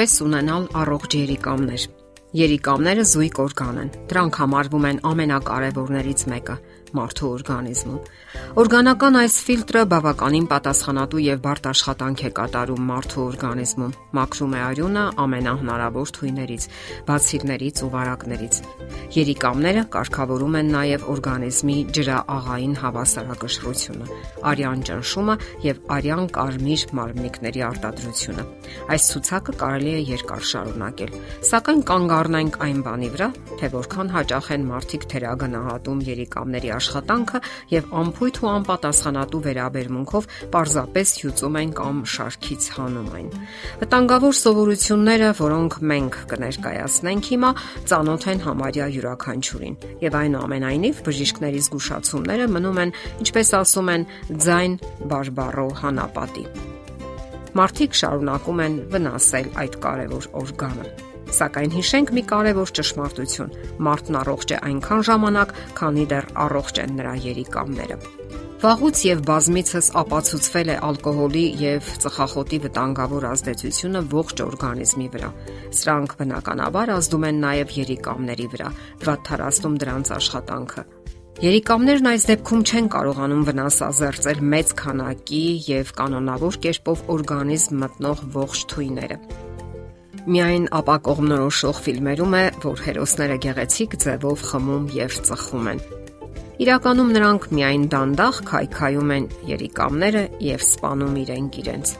Ինչպես ունենալ առողջ երիկամներ։ Երիկամները զույգ օրգան են։ Դրանք համարվում են ամենակարևորներից մեկը մարդու օրգանիզմում։ Օրգանական այս ֆիլտրը բավականին պատասխանատու եւ բարդ աշխատանք է կատարում մարդու օրգանիզմում։ Մաքրում է արյունը ամենահնարավոր թույներից, բացիլներից ու վարակներից։ Երիկամները կարգավորում են նաեւ օրգանիզմի ջրաաղային հավասարակշռությունը, արյան ճնշումը եւ արյան կարմիր մարմնիկների արտադրությունը։ Այս ցուցակը կարելի է երկար շարունակել, սակայն կանգ առնենք այն բանի վրա, թե որքան հաճախ են մարդիկ թերագնահատում երիկամների աշխատանքը եւ անփույթ ու անպատասխանատու վերաբերմունքով պարզապես հյուծում են կամ շարքից հանում այն։ Վտանգավոր սովորությունները, որոնք մենք կներկայացնենք հիմա, ծանոթ են համարյա յուրաքանչյուրին եւ այնուամենայնիվ բժիշկների զգուշացումները մնում են, ինչպես ասում են, ձայն բարբառո հանապատի։ Մարդիկ շարունակում են վնասել այդ կարևոր օրգանը։ Սակայն հիշենք մի կարևոր ճշմարտություն. մարդն առողջ է այնքան ժամանակ, քանի դեռ առողջ են նրա երիկամները։ Վաղուց եւ բազմիցս ապացուցվել է ալկոհոլի եւ ծխախոտի վտանգավոր ազդեցությունը ողջ օրգանիզմի վրա։ Սրանք բնականաբար ազդում են նաեւ երիկամների վրա, վատթարացնում դրանց աշխատանքը։ Երիկամներն այս դեպքում չեն կարողանում վնասազերծել մեծ քանակի եւ կանոնավոր կերպով օրգանիզմ մտնող ողջ թույները։ Միայն ապա կողմնորոշող ֆիլմերում է, որ հերոսները գեղեցիկ ձևով խմում եւ ծխում են։ Իրականում նրանք միայն դանդաղ քայքայում են երիկամները եւ սպանում իրենք իրենց։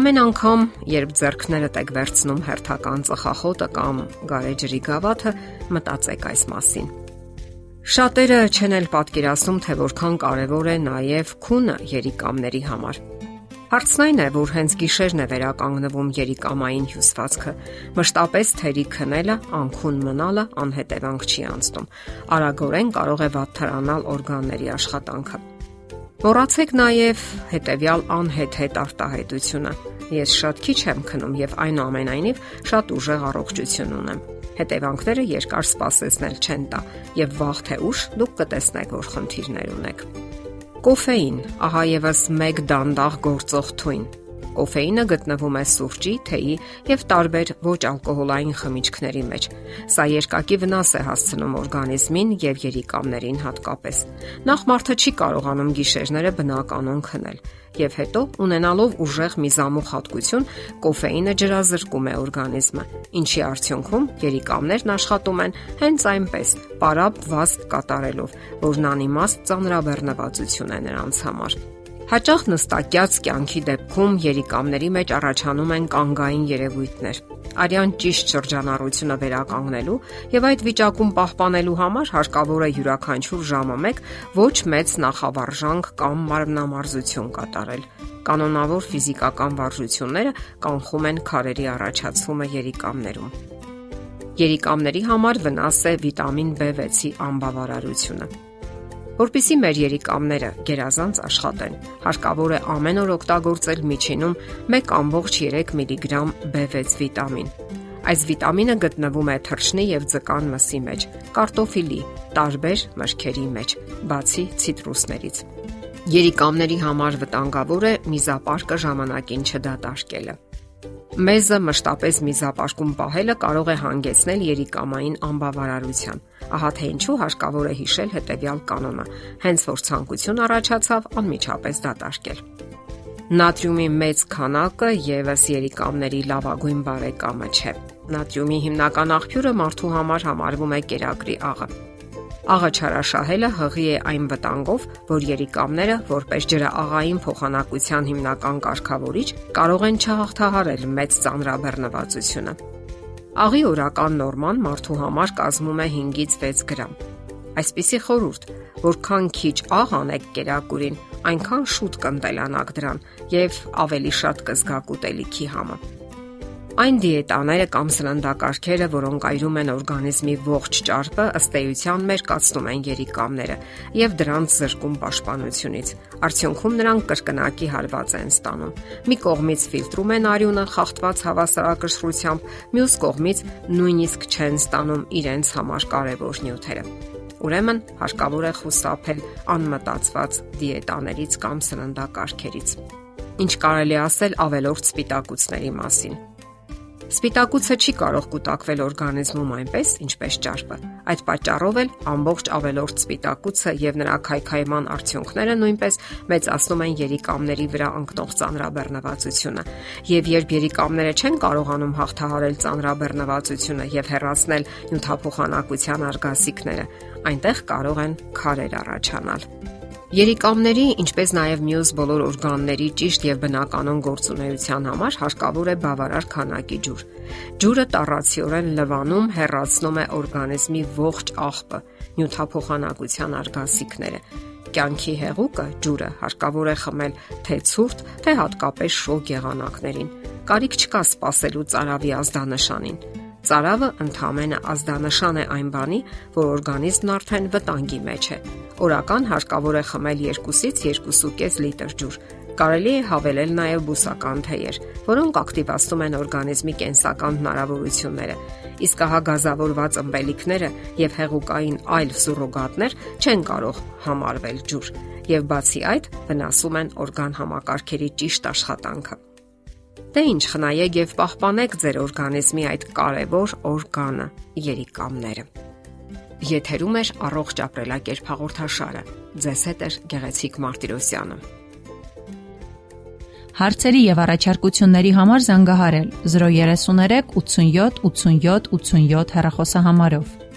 Ամեն անգամ, երբ ձեռքներդ եք վերցնում հերթական ծխախոտը կամ գարեջրի գավաթը, մտածեք այս մասին։ Շատերը չեն էլ պատկերացնում, թե որքան կարևոր է նաև քունը երիկամների համար։ Հարցն այն է, որ հենց գիշերն է վերականգնվում երիկամային հյուսվածքը։ Մշտապես թերի քնելը, անքուն մնալը անհետևանք չի անցնում։ Արագորեն կարող է վատթարանալ օրգանների աշխատանքը։ Մոռացեք նաև հետեւյալ անհետ-հետ արտահայտությունը։ Ես շատ քիչ եմ քնում եւ այնուամենայնիվ շատ ուժեղ առողջություն ունեմ։ Հետևանքները երկար սպասեցնել չեն տա եւ վաղ թե ուշ դուք կտեսնեք, որ խնդիրներ ունեք։ Կոֆեին, ահա եւս մեկ դանդաղ գործող թույն։ Կոֆեինը գտնվում է սուրճի, թեյի եւ տարբեր ոչ ալկոհոլային խմիչքների մեջ։ Սա երկակի վնաս է հասցնում օրգանիզմին եւ երիկամներին հատկապես։ Նախ մարդը չի կարողանում գիշերները բնականon քնել եւ հետո ունենալով ուժեղ միզամուխ հատկություն, կոֆեինը ջրազրկում է օրգանիզմը, ինչի արդյունքում երիկամներն աշխատում են հենց այնպես՝ պարապ վազք կատարելով, որն անիմաստ ծանրաբեռնվածություն է նրանց համար։ Հաճախ նստակյաց կյանքի դեպքում երիկամների մեջ առաջանում են կանգային երևույթներ արյան ճիշտ շրջանառությունը վերականգնելու եւ այդ վիճակում պահպանելու համար հարկավոր է յուրաքանչյուր ժամը 1 ոչ մեծ նախավարժանք կամ մարմնամարզություն կատարել։ Կանոնավոր ֆիզիկական վարժությունները կանխում են քարերի առաջացումը երիկամներում։ Երիկամների համար վնաս է վիտամին B6-ի անբավարարությունը։ Որպիսի մեր երիկամները գերազանց աշխատեն, հարկավոր է ամեն օր օգտագործել միջինում 1.3 միլիգրամ B6 վիտամին։ Այս վիտամինը գտնվում է թռչնի եւ ձկան մսի մեջ, կարտոֆիլի, տարբեր մրգերի մեջ, բացի ցիտրուսներից։ Երիկամների համար վտանգավոր է միզապարկը ժամանակին չդատարկելը։ Մեզը մշտապես միզապարկում պահելը կարող է հանգեցնել երիկամային անբավարարության։ Ահա թե ինչու հարկավոր է հիշել հետևյալ կանոնը։ Հենց որ ցանկություն առաջացավ, անմիջապես դատարկել։ Նատրիումի մեծ քանակը եւս երիկամների լավագույն բարեկամը չէ։ Նատրիումի հիմնական աղբյուրը մարդու համար համարվում է կերակրի աղը։ Աղը չարաշահելը հղի է այն վտանգով, որ երիկամները, որպես ջրաղային փոխանակության հիմնական կարգավորիչ, կարող են չհաղթահարել մեծ ծանրաբեռնվածությունը։ Աղի օրական նորման մարդու համար կազմում է 5-ից 6 գրամ։ Այսպիսի խորուրդ, որքան քիչ աղ անեք կերակուրին, այնքան շուտ կընտելանաք դրան եւ ավելի շատ կզգաք ուտելիքի համը։ Այն դիետաները կամ սննդակարգերը, որոնք այրում են օրգանիզմի ողջ ճարպը, ըստ էության մերկացնում են երիկամները եւ դրանց զրկում պաշտպանությունից։ Արդյունքում նրանք կրկնակի հարված են ստանում։ Մի կողմից ֆիլտրում են արյունը խախտված հավասարակշռությամբ, մյուս կողմից նույնիսկ չեն ստանում իրենց համար կարևոր նյութերը։ Ուրեմն հարկավոր է խուսափել անմտածված դիետաներից կամ սննդակարգերից։ Ինչ կարելի ասել ավելորդ սպիտակուցների մասին։ Սպիտակուցը չի կարող կուտակվել օրգանիզմում այնպես, ինչպես ճարպը։ Այդ պատճառով էլ ամբողջ ավելորդ սպիտակուցը եւ նրա քայքայման արդյունքները նույնպես մեծացնում են երիկամների վրա ընկնող ծանրաբեռնվածությունը։ Եվ երբ երիկամները չեն կարողանում հաղթահարել ծանրաբեռնվածությունը եւ հեռացնել նյութափոխանակության արգասիքները, այնտեղ կարող են քարեր առաջանալ։ Երիկամների, ինչպես նաև մյուս բոլոր օրգանների ճիշտ եւ բնականոն գործունեության համար հարկավոր է բավարար քանակի ջուր։ Ջուրը տառացիորեն լվանում հեռացնում է օրգանիզմի ողջ աղբը, նյութափոխանակության արգասիքները։ Կյանքի հեղուկը ջուրը հարկավոր է խմել թե ցուրտ, թե հատկապես շոգ եղանակներին։ Կարիք չկա սпасելու ծարավի ազդանշանին։ Ծարավը ընդհանրապես ազդանշան է այն բանի, որ օրգանիզմն արդեն վտանգի մեջ է։ Օրական հարկավոր է խմել 2-ից 2.5 լիտր ջուր։ Կարելի է հավելել նաև բուսական թեյեր, որոնք ակտիվացնում են օրգանիզմի կենսական հնարավորությունները։ Իսկ հա գազավորված ըմպելիքները եւ հեղուկային այլ սուրոգատներ չեն կարող համարվել ջուր եւ բացի այդ վնասում են օրգան համակարգերի ճիշտ աշխատանքը։ Դե ինչ խնայեք եւ պահպանեք ձեր օրգանիզմի այդ կարևոր օրգանը՝ երիկամները։ Եթերում է առողջ ապրելակերպ հաղորդաշարը։ Ձեզ հետ է Գեղեցիկ Մարտիրոսյանը։ Հարցերի եւ առաջարկությունների համար զանգահարել 033 87 87 87 հեռախոսահամարով։